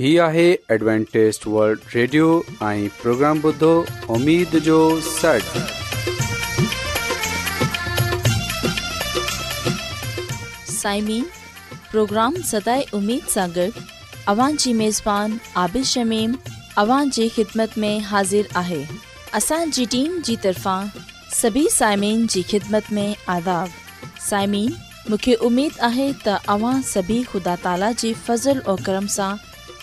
هي آهي ॲಡ್وانٽيست world radio ۽ programme بدو اميد جو سڙ سائمين پروگرام سداي اميد सागर اوان جي ميزبان عادل شميم اوان جي خدمت ۾ حاضر آهي اسان جي ٽيم جي طرفان سڀي سائمين جي خدمت ۾ آداب سائمين مونکي اميد آهي ته اوان سڀي خدا تالا جي فضل ۽ کرم سان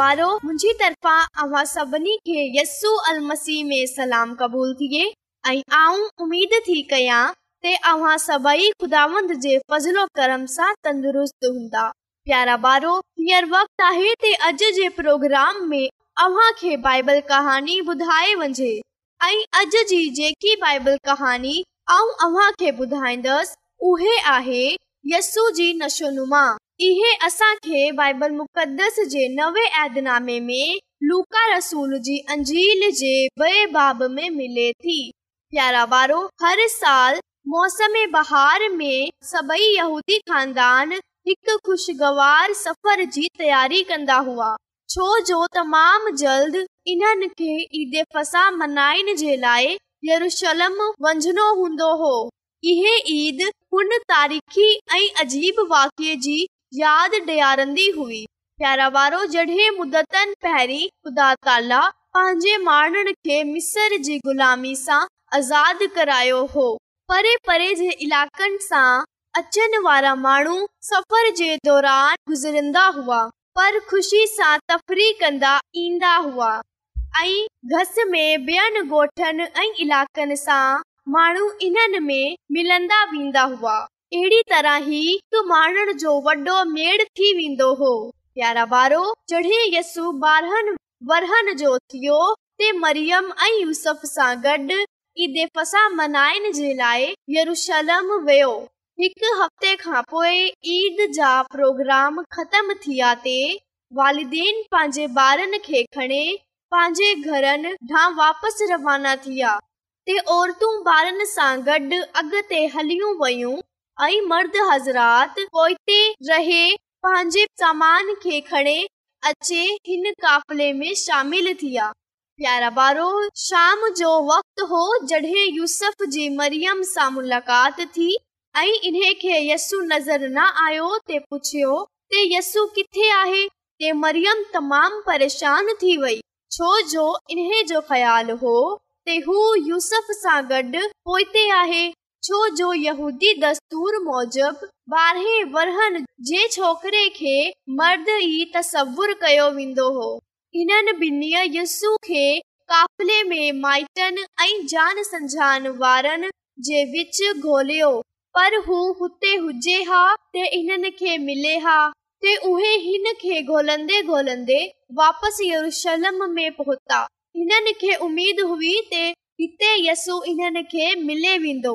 ಸವಾರೋ मुझी तरफ़ा अव्हां सभिनी के यस्सू अल मसीह में सलाम क़बूल थिए ऐं आऊं उमेद थी कयां ते अव्हां सबई खुदावंद जे फज़लो करम सा तंदुरुस्त हुंदा प्यारा बारो हियर वक्त आहे ते अज जे प्रोग्राम में अव्हां के बाइबल कहानी बुधाए वंजे आई अज जी जे की बाइबल कहानी आऊं अव्हां के बुधाइंदस उहे आहे यस्सू जी नशोनुमा इहे असां खे बाइबल मुक़दस जे नवे ऐदनामे में लूका रसूल जी अंजील जे मिले थी प्यारा वारो हर साल मौसम बहार में ख़ुशगवार सफ़र जी तयारी कंदा हुआ छो जो तमामु जल्द इन्हनि खे ईद फसा मल्हाइण जे लाइ येरुशलम वञणो हूंदो हो इहे ईद हुन तारीख़ी ऐं अजीब वाक्य जी यादि ॾियारींदी हुई प्यारा वारो मुदत पी ख़ुदा ताला पंहिंजे माण्हुनि खे गुलामी सां आज़ादु करायो हो परे परे जे इलाकनि सां अचण वारा माण्हू सफ़र जे दौरान गुज़रींदा हुआ पर ख़ुशी सां तफ़री कंदा گھس हुआ ऐं घस में علاقن सां माण्हू इन्हनि में ملندا वेंदा हुआ अहिड़ी तरह ही हिकु माण्हुनि जो वॾो ईदे खां पोए जा प्रोग्राम ख़तम थीया ते वालन पंहिंजे ॿारनि खे खणी पंहिंजे घर ॾां वापसि रवाना थिया ते औरतूं ॿारनि सां गॾ अॻिते हली वयूं ऐं मर्द हज़राते रहे पंहिंजे सामान खे खणे अचे हिन काफ़िले में शामिल थिया प्यारा पारो शाम जो वक़्त हो जॾहिं यूसफ जी मरियम सां मुलाक़ात थी ऐं इन खे यस्सू नज़र न आयो ते पुछियो ते यस्सू किथे आहे ते मरियम तमामु परेशान थी वई छो जो इन्हे जो ख़्यालु हो त हू यूसफ सां गॾु पोइ आहे छो जो मोजिबु कयो वेंदो होल्यो पर हूते हुजे हा त इन्हनि खे मिले हा त उहे हिन खे ॻोल्हंदे गोलंदे वापसि यरूशलम में पोता इन्हनि खे उमेद हुई ते हिते यस्सु इन्हनि खे मिले वेंदो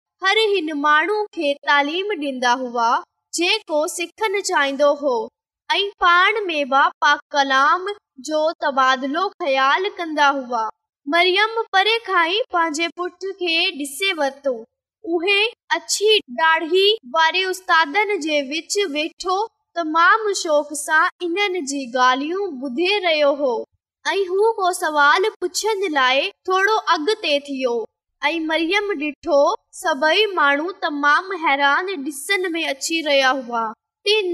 रहियो होल लाइ थोरो अॻिते थियो ऐं मरियम ॾिठो सभेई माण्हू तमामु हैरान में अची रहिया हुआ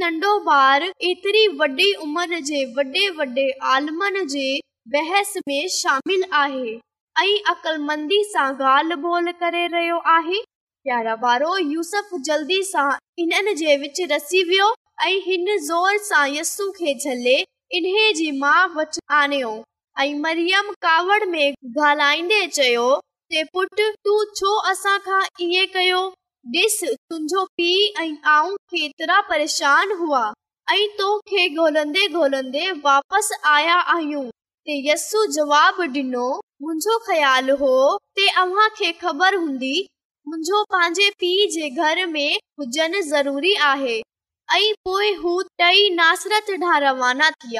नंढो ॿार एतिरी वॾी उमर आहे ॻाल्हि ॿोल करे रहियो आहे प्यारा वारो यूसफ जल्दी सां इन जे विच रसी वियो ऐं हिन ज़ोर सां यसू खे झले इन जी माउ वच आणियो ऐं मरियम कावड़ में ॻाल्हाईंदे चयो इहो कयो ॾिस तुंहिंजो पीउ ऐं आऊं केतिरा परेशान हुआ ऐं ॻोल्हंदे वापसि आया आहियूं यस जवाब ॾिनो मुंहिंजो ख़्याल हो ख़बर हूंदी मुंहिंजो पंहिंजे पीउ जे घर में हुजनि ज़रूरी आहे ऐं पोएं टई नासिरां रवाना थी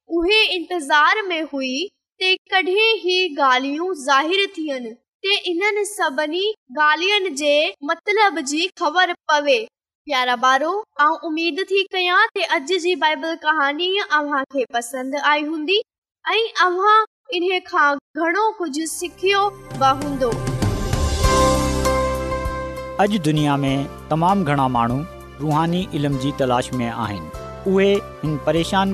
उहे इंतज़ार में हुई ते कॾहिं ही ॻाल्हियूं ज़ाहिर थियनि ते इन्हनि सभिनी ॻाल्हियुनि जे मतिलब जी ख़बर पवे प्यारा ॿारो आऊं उमेद थी कयां ते अॼु जी बाइबल कहाणी अव्हां खे पसंदि आई हूंदी ऐं अव्हां इन खां घणो कुझु सिखियो बि हूंदो अॼु दुनिया में तमामु घणा माण्हू रुहानी इल्म जी तलाश में आहिनि उहे हिन परेशान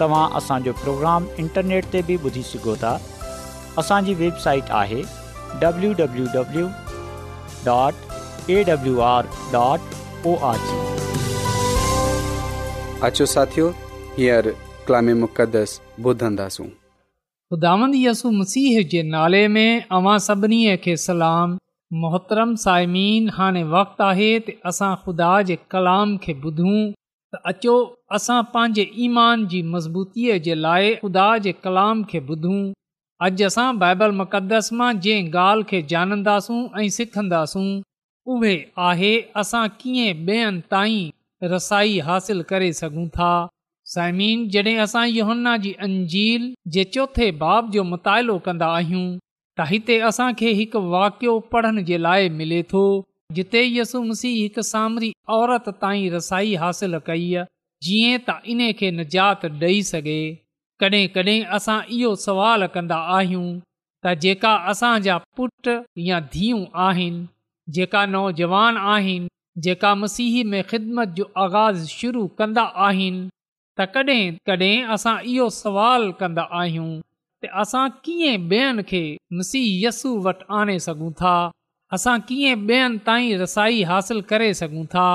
तव्हां असांजो प्रोग्राम इंटरनेट ते बि ॿुधी सघो था असांजी वेबसाइट आहे मसीह नाले में अवां सभिनी खे सलाम मोहतरम साइमीन हाणे वक़्तु आहे त असां ख़ुदा जे कलाम खे ॿुधूं त अचो असां पंहिंजे ईमान जी मज़बूतीअ जे लाइ ख़ुदा जे कलाम खे ॿुधूं अॼु असां बाइबल मुक़दस मां जंहिं ॻाल्हि खे ॼाणंदासूं ऐं सिखंदासूं उहे आहे असां कीअं ॿियनि ताईं रसाई हासिल करे सघूं था साइमिन जॾहिं असां इहोन्ना जी अंजील जे चौथे बाब जो मुतालो कंदा आहियूं त हिते असांखे हिकु वाक़ियो पढ़ण जे लाइ मिले थो जिते यसु मसीह हिक सामरी औरत ताईं रसाई हासिलु कई आहे जीअं त इन खे निजात ॾेई सघे कॾहिं कॾहिं असां इहो सुवाल कंदा आहियूं त जेका असांजा पुट या धीअूं आहिनि जेका नौजवान आहिनि जेका मसीही में ख़िदमत जो आगाज़ शुरू कंदा आहिनि त कॾहिं कॾहिं असां इहो सुवाल कंदा आहियूं त असां कीअं ॿियनि खे मसीह यस्सू वटि आणे सघूं था असां कीअं ॿियनि ताईं रसाई हासिलु करे सघूं था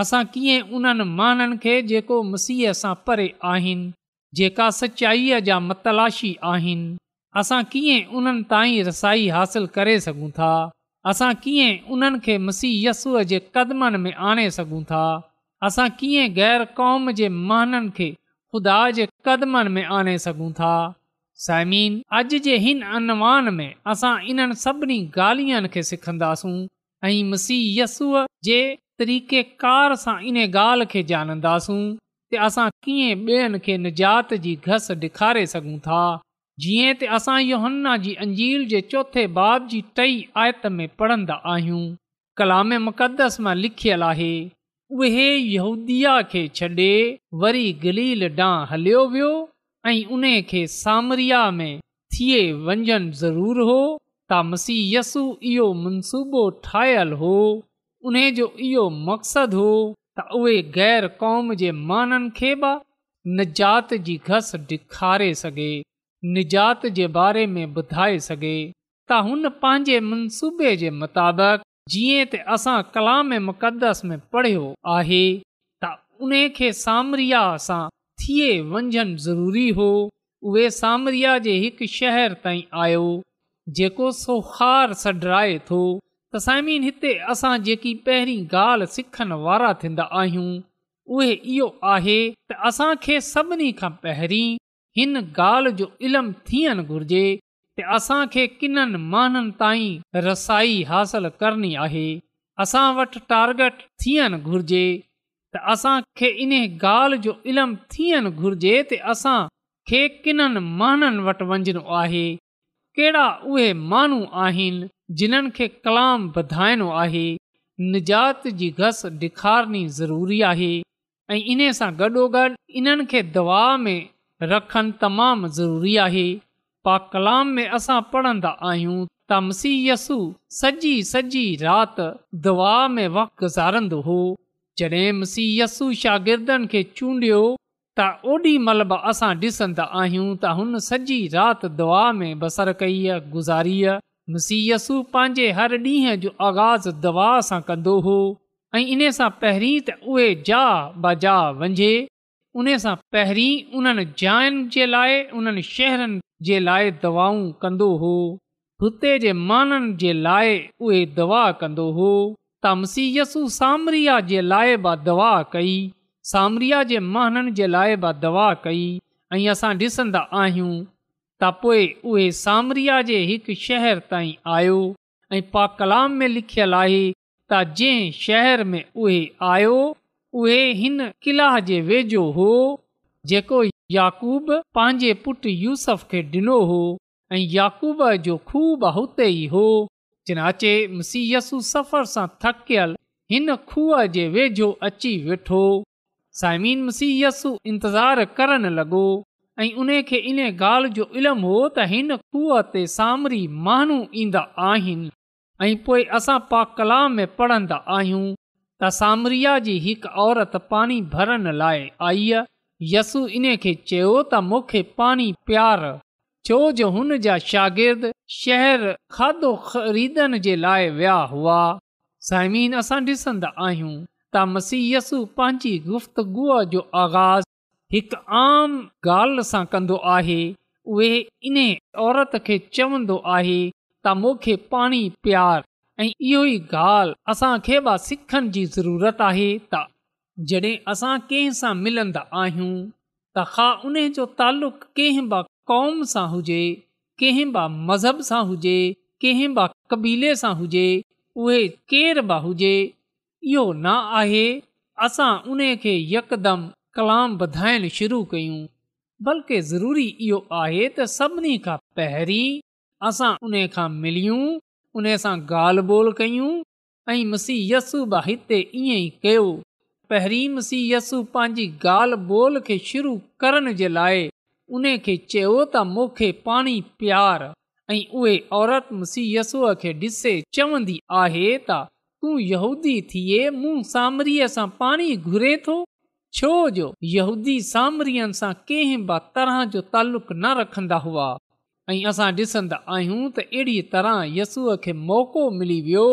असां कीअं उन्हनि माननि खे जेको मसीह सां परे आहिनि जेका सचाईअ जा मतलाशी आहिनि असां कीअं उन्हनि ताईं रसाई हासिलु करे सघूं था असां कीअं उन्हनि खे मसीह यसूअ जे क़दमनि में आणे सघूं था असां कीअं ग़ैर क़ौम जे माननि खे खुदा जे क़दमनि में आणे सघूं था साइमीन अॼु जे हिन अनुवान में असां इन्हनि सभिनी ॻाल्हियुनि खे सिखंदासूं ऐं मसीयसूअ जे तरीक़ेकार सां इन ॻाल्हि खे ॼाणंदासूं असां कीअं ॿियनि खे निजात जी घस ॾेखारे सघूं था जीअं त असां योहन्ना जी अंजील जे चौथे बाब जी टई आयत में पढ़ंदा आहियूं कलाम मुक़दस मां लिखियल आहे उहे यहूदि खे छॾे वरी गलील ॾांहुं हलियो वियो ऐं उने खे सामरिया में थिए वञनि ज़रूरु हो त मसीह यसु इहो मनसूबो ठाहियलु हो उन जो इहो मक़सदु हो त उहे गैर क़ौम जे माननि खे बि निजात जी घस ॾेखारे सघे निजात जे बारे में ॿुधाए सघे त हुन पंहिंजे मनसूबे जे मुताबिक़ जीअं त असां कलामे मुक़दस में पढ़ियो आहे त उन खे सामरिया सां थिए वञनि ज़रूरी हो उहे सामरिया जे हिकु शहर ताईं आयो जेको सोखार सडराए थो त साइमीन हिते असां जेकी पहिरीं ॻाल्हि सिखण वारा थींदा आहियूं उहे इहो आहे त असांखे सभिनी खां पहिरीं हिन ॻाल्हि जो इल्मु थियणु घुर्जे त असांखे किननि माननि ताईं रसाई हासिल करणी आहे असां वटि टारगेट थियणु घुर्जे त असां खे इन्हे ॻाल्हि जो इल्मु थियणु घुर्जे त असां खे किननि माण्हुनि वटि वञणो आहे कहिड़ा उहे माण्हू आहिनि जिन्हनि खे कलाम वधाइणो आहे निजात जी घस ॾेखारणी ज़रूरी आहे ऐं इन सां गॾोगॾु इन्हनि खे दवा में रखनि तमामु ज़रूरी आहे पा कलाम में असां पढ़ंदा आहियूं त मसीयसु सॼी सॼी राति दवा में वक़्तु गुज़ारंदो हो जॾहिं मुसीयसु शागिर्दनि खे चूंडियो त ओॾी महिल बि असां ॾिसंदा आहियूं त हुन सॼी राति में बसर कई आहे गुज़ारी आहे मुसीयसु पंहिंजे हर ॾींहं जो आगाज़ दवा सां कंदो हो ऐं इन सां पहिरीं त उहे जा बजा वञे उन सां पहिरीं उन्हनि जायुनि जे लाइ उन्हनि शहरनि जे लाइ दवाऊं कंदो हो हुते जे माननि जे लाइ उहे दवा कंदो हो तामसीयसु सामरिया जे लाइ बि दवा कई सामरियाननि जे लाइ बि दवा कई ऐं असां ॾिसंदा आहियूं त पोइ उहे सामरिया जे हिकु शहर ताईं आयो ऐं पा कलाम में लिखियलु आहे त जंहिं शहर में उहे आयो उहे हिन क़िला जे वेझो हो जेको याकूब पंहिंजे पुटु यूसफ खे ॾिनो हो ऐं याकूब जो ख़ूब हुते ई हो चिनाचे मुसीय सफ़र सां थकियल हिन खूह जे वेझो अची वेठो साइमीन मुसीयसु इंतज़ारु करण लॻो ऐं उन खे इन ॻाल्हि जो इल्मु हो त हिन खूह ते सामरी माण्हू ईंदा आहिनि ऐं पोइ असां पा कलाम में पढ़ंदा आहियूं त सामरिया जी हिकु औरत पाणी भरण लाइ आई यसु यस्सु इन खे चयो त मूंखे पाणी प्यारु छो जो हुन जा शागिर्द शहर खाधो ख़रीदण जे लाइ विया हुआ साइमीन असां ॾिसंदा आहियूं त मसीयस पंहिंजी गुफ़्तगुअ जो आगाज़ हिकु आम ॻाल्हि सां कंदो आहे उहे इन औरत खे चवंदो आहे त मूंखे पाणी प्यार ऐं इहो ई ॻाल्हि असांखे ज़रूरत आहे जॾहिं कंहिं सां मिलंदा आहियूं त हा उन जो तालुक़ क़ौम सां हुजे कंहिं बि मज़हब सां हुजे कंहिं कबीले सां हुजे उहे केर बि हुजे इहो न आहे असां उन खे यकदम कलाम वधाइण शुरू कयूं बल्कि ज़रूरी इहो आहे त सभिनी खां पहिरीं असां उन खां मिलियूं उन सां ॻाल्हि ॿोल कयूं ऐं मसीयसु बि हिते ईअं ई कयो पहिरीं पंहिंजी ॻाल्हि ॿोल खे शुरू करण जे लाइ उन खे चयो त मूंखे पाणी प्यार ऐं उहे औरत मिसी खे ॾिसे चवंदी आहे त तू यूदी थिए मूं सामरीअ सां पाणी घुरे थो छो जो यहूदी सामरीअ सां कंहिं बि तरह जो ताल्लुक न रखंदा हुआ ऐं असां ॾिसंदा आहियूं त अहिड़ी तरह यसूअ खे मौक़ो मिली वियो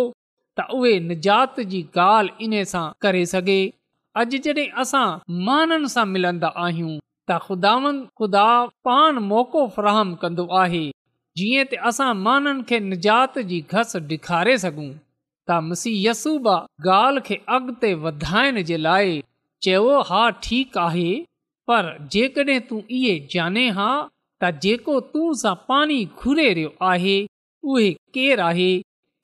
त उहे निजात जी ॻाल्हि इन सां करे सघे अॼु जॾहिं असां माननि सां मिलंदा आहियूं त ख़ुदावन ख़ुदा पान मौक़ो फ्राहम कंदो आहे जीअं त असां माननि खे निजात जी घस ॾेखारे सघूं त मुसी ॻाल्हि खे अॻिते वधाइण जे लाइ चयो हा ठीक आहे पर जेकॾहिं तूं इहे जाने हा त जेको तूं सां पाणी घुरे रहियो आहे उहे केरु आहे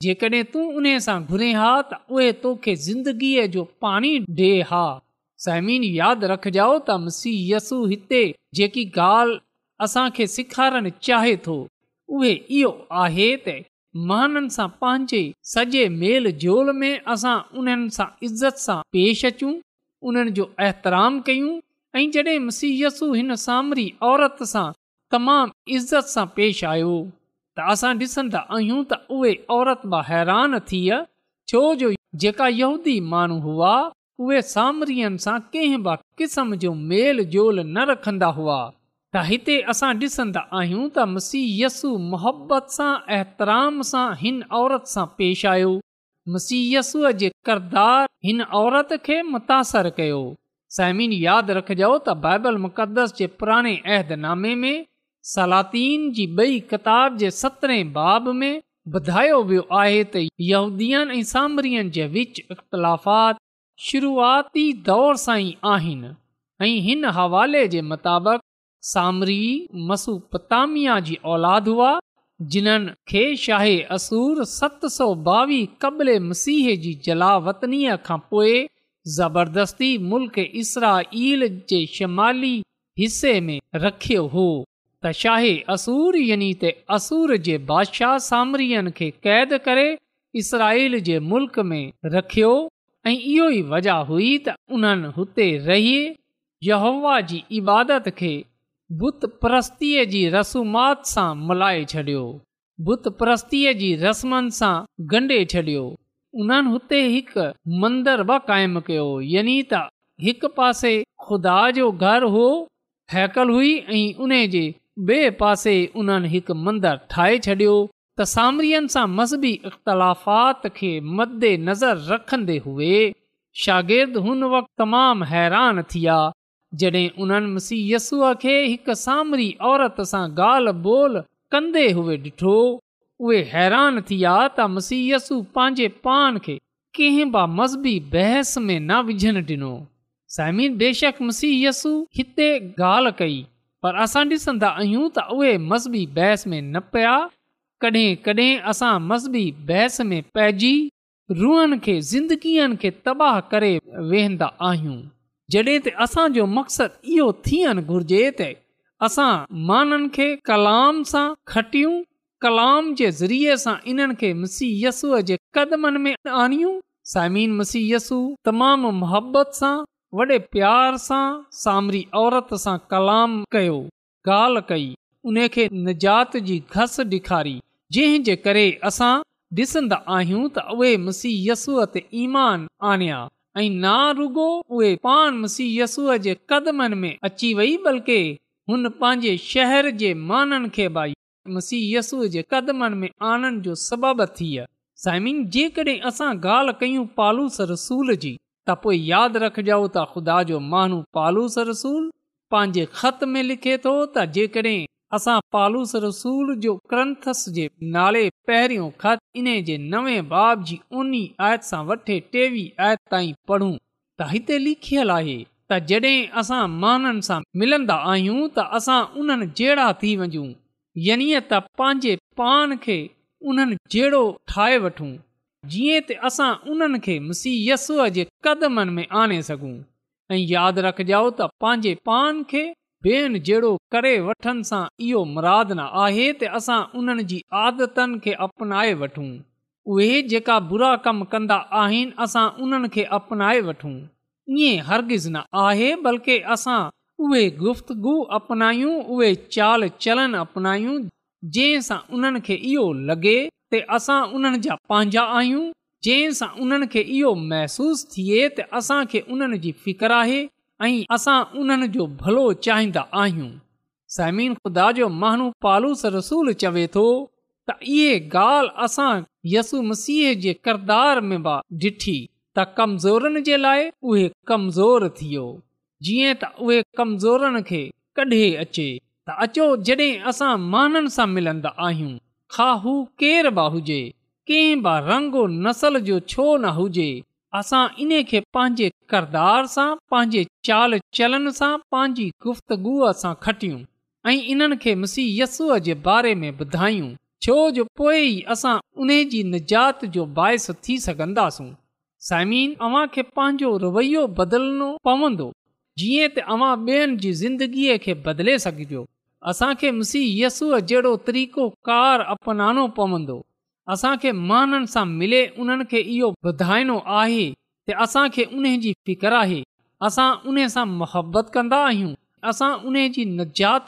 जेकॾहिं तूं उन सां घुरे हा त उहे तोखे ज़िंदगीअ जो पाणी डे हा समीन यादि रखिजा त मसीयसु हिते जेकी ॻाल्हि असांखे सेखारण चाहे थो उहे इहो आहे त महाननि सां पंहिंजे सॼे मेल जोल में असां उन्हनि सां इज़त सां पेश अचूं उन्हनि जो एतराम कयूं ऐं जॾहिं मुसीयसु हिन सामरी औरत सां तमामु इज़त सां पेश आयो त असां ॾिसंदा आहियूं त उहे औरत हैरान थी छो जो जेका यहूदी माण्हू हुआ उहे सामरीअ सां कंहिं बि क़िस्म जो मेल जोल न रखंदा हुआ त हिते असां डि॒संदा आहियूं त मुसीयसु मुबत सां एतराम सां हिन औरत सां पेश आयो मुसीयसु जे किरदारु हिन औरत खे मुतासिर कयो सैमिन यादि रखजो त बाइबल मुक़द्दस जे पुराणे अहदनामे में सलातीन जी बई किताब जे सतरहें बाब में ॿुधायो वियो आहे त यहदीअ ऐं सामरीअ जे विच इख़्तिलाफ़ात शुरूआती दौर सां ई आहिनि ऐं हिन हवाले जे मुताबिक़ सामरी मसुपतामिया जी औलादु हुआ जिन्हनि खे शाहे असूर सत सौ ॿावीह कबले मसीह जी जलावतनीअ खां पोइ ज़बरदस्ती मुल्क इसराईल जे शुमाली हिसे में रखियो हो त शाहे असूर यनी ते असूर जे बादशाह सामरीअ खे क़ैद करे इसराइल जे मुल्क़ में रखियो ऐं इहो ई वजह हुई त उन्हनि हुते रहिये यहवा जी इबादत खे बुत प्रस्तीअ जी रसूमात सां मल्हाए छॾियो बुतीअ जी रस्मनि सां ॻंढे छॾियो उन्हनि हुते हिकु मंदरु बि क़ाइमु कयो यानी त हिकु पासे खुदा जो घरु हो फैकल हुई ऐं उन जे ॿिए पासे उन्हनि हिकु मंदरु ठाहे छॾियो त सामरीअ सां मज़हबी इख़्तिलाफ़ात खे मदेनज़र रखंदे हुए शागिर्दु हुन वक़्ति तमामु हैरान थी आ जॾहिं उन्हनि मसीयसु खे हिकु सामरी औरत सां ॻाल्हि ॿोल कंदे हुए ॾिठो उहे हैरान थी विया त मसीयसु पंहिंजे पाण खे कंहिं बि मज़हबी बहस में न विझनि ॾिनो सैमिन बेशक मसीयसु हिते ॻाल्हि कई पर असां ॾिसंदा आहियूं त उहे मज़हबी बहस में न पिया कॾहिं कॾहिं असां मज़हबी बहस में पइजी रूहनि खे ज़िंदगीअ खे तबाह करे वेहंदा आहियूं जॾहिं त असांजो मक़सदु इहो थियणु घुर्जे त असां माननि खे कलाम सां खटियूं कलाम जे ज़रिए सां इन्हनि खे मुसीयसुअ जे कदमनि में आणियूं सामीन मसीय यसु तमामु मोहबत सां वॾे प्यार सां सामरी औरत सां कलाम कयो ॻाल्हि कई उन खे निजात जी घस ॾेखारी जंहिं जे करे असां ॾिसंदा आहियूं त उहे मुसीहयसूअ ते ईमान आणिया ऐं ना रुगो उहे पान मुसीयसूअ जे कदमनि में अची वई बल्कि हुन पंहिंजे शहर जे माननि खे भाई मुसीहय यसूअ जे कदमनि में आनण जो सबबु थी साइमिन जेकॾहिं असां ॻाल्हि कयूं पालूस रसूल जी त पोइ यादि रखजऊं त ख़ुदा जो माण्हू पालूस रसूल पंहिंजे ख़त में लिखे थो त जेकॾहिं असां पालूस रसूल जो क्रंथस जे नाले पहिरियों ख़त इन जे नवे बाब जी उन्नी आयत सां वठे टेवीह आयत ताईं पढ़ूं त हिते लिखियलु आहे त जॾहिं असां माननि सां मिलंदा आहियूं त असां उन्हनि जहिड़ा थी वञूं यानी त पंहिंजे पाण खे उन्हनि जहिड़ो ठाहे वठूं जीअं त असां उन्हनि खे मुसीयसअ जे कदमनि में आणे सघूं ऐं यादि रखिजाऊं त पंहिंजे पान खे भेण जहिड़ो करे वठनि सां इहो मुराद न आहे त असां उन्हनि जी आदतनि खे अपनाए वठूं उहे जेका बुरा कम कंदा आहिनि असां उन्हनि खे अपनाए वठूं ईअं हरगिज़ न आहे बल्कि असां उहे गुफ़्तगु अपनायूं उहे चाल चलन अपनायूं जंहिं सां उन्हनि खे इहो लॻे असां उन्हनि जा पंहिंजा आहियूं जंहिं सां उन्हनि खे इहो महसूस थिए त असांखे उन्हनि जी फिक्र आहे ऐं असां उन्हनि जो भलो चाहींदा आहियूं समीन ख़ुदा जो महानू पालूस रसूल चवे थो त इहे ॻाल्हि असां यसु मसीह जे किरदार में बि ॾिठी त कमज़ोरनि जे लाइ उहे कमज़ोर थियो जीअं त उहे कमज़ोरनि खे कढे अचे त अचो जॾहिं असां माननि सां मिलंदा आहियूं खा हू केरु बि हुजे कंहिं बि रंग नसल जो छो न हुजे असां इन खे पंहिंजे किरदार सां पंहिंजे चाल चलन सां पंहिंजी गुफ़्तगुअ सां खटियूं ऐं इन्हनि खे मुसी जे बारे में ॿुधायूं छो जो पोइ असां उन जी निजात जो बाहिस थी सघंदासूं साइमीन अव्हां खे पंहिंजो रवैयो बदिलणो पवंदो जीअं त अव्हां ॿियनि जी ज़िंदगीअ खे बदिले सघिजो असांखे मुसी जहिड़ो तरीक़ोकार अपनाइणो पवंदो असांखे माननि सां मिले उन्हनि खे इहो ॿुधाइणो आहे त असांखे उन जी फिक्र आहे असां उन सां मुहबत कंदा आहियूं असां उन जी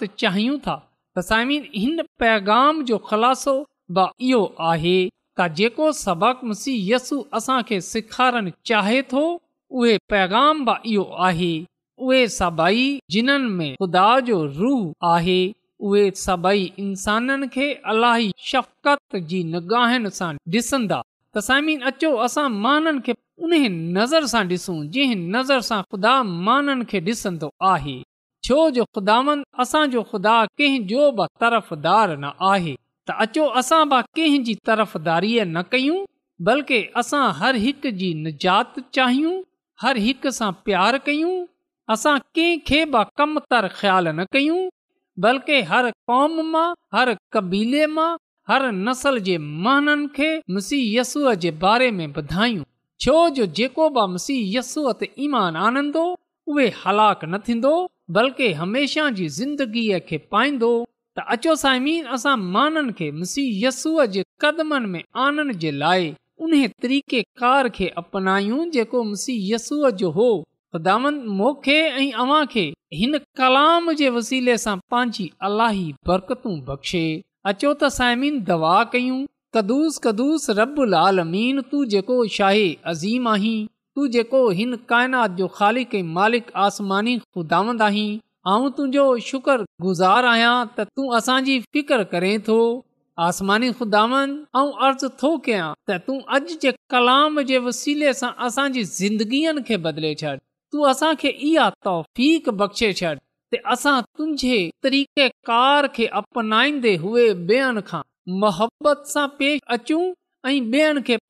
चाहियूं था त साइम हिन पैगाम जो ख़ुलासो इहो आहे त जेको सबक़ु मुसीहस असांखे सेखारण चाहे थो उहे पैगाम बि इहो आहे उहे सभई जिन्हनि में ख़ुदा जो रूह आहे उहे सभई इंसाननि खे अलाही शफ़क़त जी नगाहिनि सां ॾिसंदा त समीन अचो असां माननि खे उन नज़र सां ॾिसूं जंहिं नज़र सां ख़ुदा माननि खे ॾिसंदो आहे छो जो ख़ुदानि असांजो ख़ुदा कंहिंजो बि तरफ़दार न आहे त अचो असां ब कंहिंजी तरफ़दारीअ न कयूं बल्कि असां हर हिक जी निजात चाहियूं हर हिक सां प्यारु कयूं असां कंहिंखे बि कम तर ख़्यालु न कयूं बल्कि हर क़ौम मां हर कबीले मां हर नसल जे महान खे मुसी यसूअ जे बारे में ॿुधायूं छो जो जेको बि मुसी यसूअ ते ईमान आनंदो उहे हलाक न थींदो बल्कि हमेशह जी ज़िंदगीअ खे पाईंदो त अचो साइमी असां माननि खे मुसी यस्सूअ जे कदमनि में आनण जे लाइ उन तरीक़ेकार खे अपनायूं जेको मुसीहसूअ जो हो ख़ुदान मोखे ऐं अव्हां खे हिन कलाम जे वसीले सां पंहिंजी अलाही बरकतूं बख़्शे अचो त साइमीन दवा कयूं कदुस कदुस रबु लालमीन तू जेको शाहे अज़ीम आहीं तू जेको हिन काइनात जो ख़ालिक कई मालिक आसमानी खुदांद आहीं तुंहिंजो शुक्र गुज़ार आहियां त तूं असांजी फिकर करे थो आसमानी खुदांद अर्ज़ु थो कयां त तूं अॼु जे कलाम जे वसीले सां असांजी ज़िंदगीअ खे बदिले छॾ तूं असां खे इहा तौफ़ बख़्शे छॾ त असां तुंहिंजे तरीक़ेकार खे मोहबत सां पेश अचूं ऐं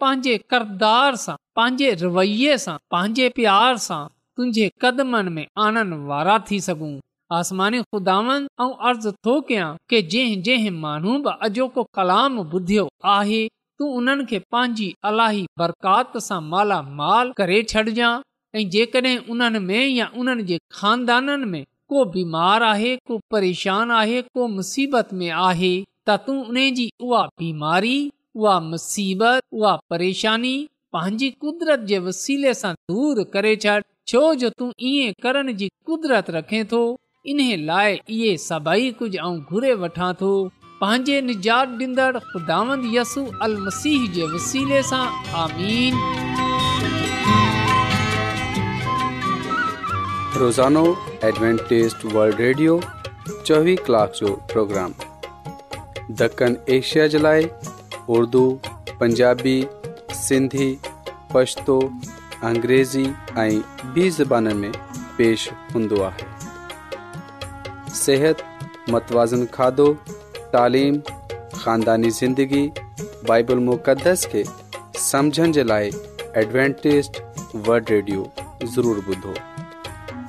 पंहिंजे किरदार सां पंहिंजे रवैये सां पंहिंजे प्यार सां तुंहिंजे कदमनि में आनंद वारा थी सघूं आसमानी खुदावन ऐं अर्ज़ थो कयां के जंहिं जंहिं माण्हू बि अॼोको कलाम ॿुधियो आहे तू उन्हनि खे पंहिंजी अलाही बरकात सां मालामाल करे छॾजांइ ऐं जेकॾहिं उन्हनि में या उन्हनि जे खानदाननि में को बीमार आहे को परेशान आहे को मुसीबत में आहे त तूं उन जी उहा बीमारी पंहिंजी कुदरत जे वसीले सां दूर करे छॾ छो जो तूं ईअं करण जी कुदरत रखे थो इन लाइ इहे सभई कुझु ऐं घुरे वठां थो पंहिंजे निजात ख़ुदा यसू अल सां आमीन روزانو एडवेंटेस्ट वल्ड ریڈیو चोवीह کلاک جو پروگرام دکن ایشیا جلائے اردو پنجابی سندھی پشتو पछतो अंग्रेज़ी ऐं ॿी ज़बाननि में पेश हूंदो आहे सिहत मतवाज़न खाधो तइलीम खानदानी ज़िंदगी बाइबल मुक़दस खे समुझण जे लाइ एडवेंटेस्ट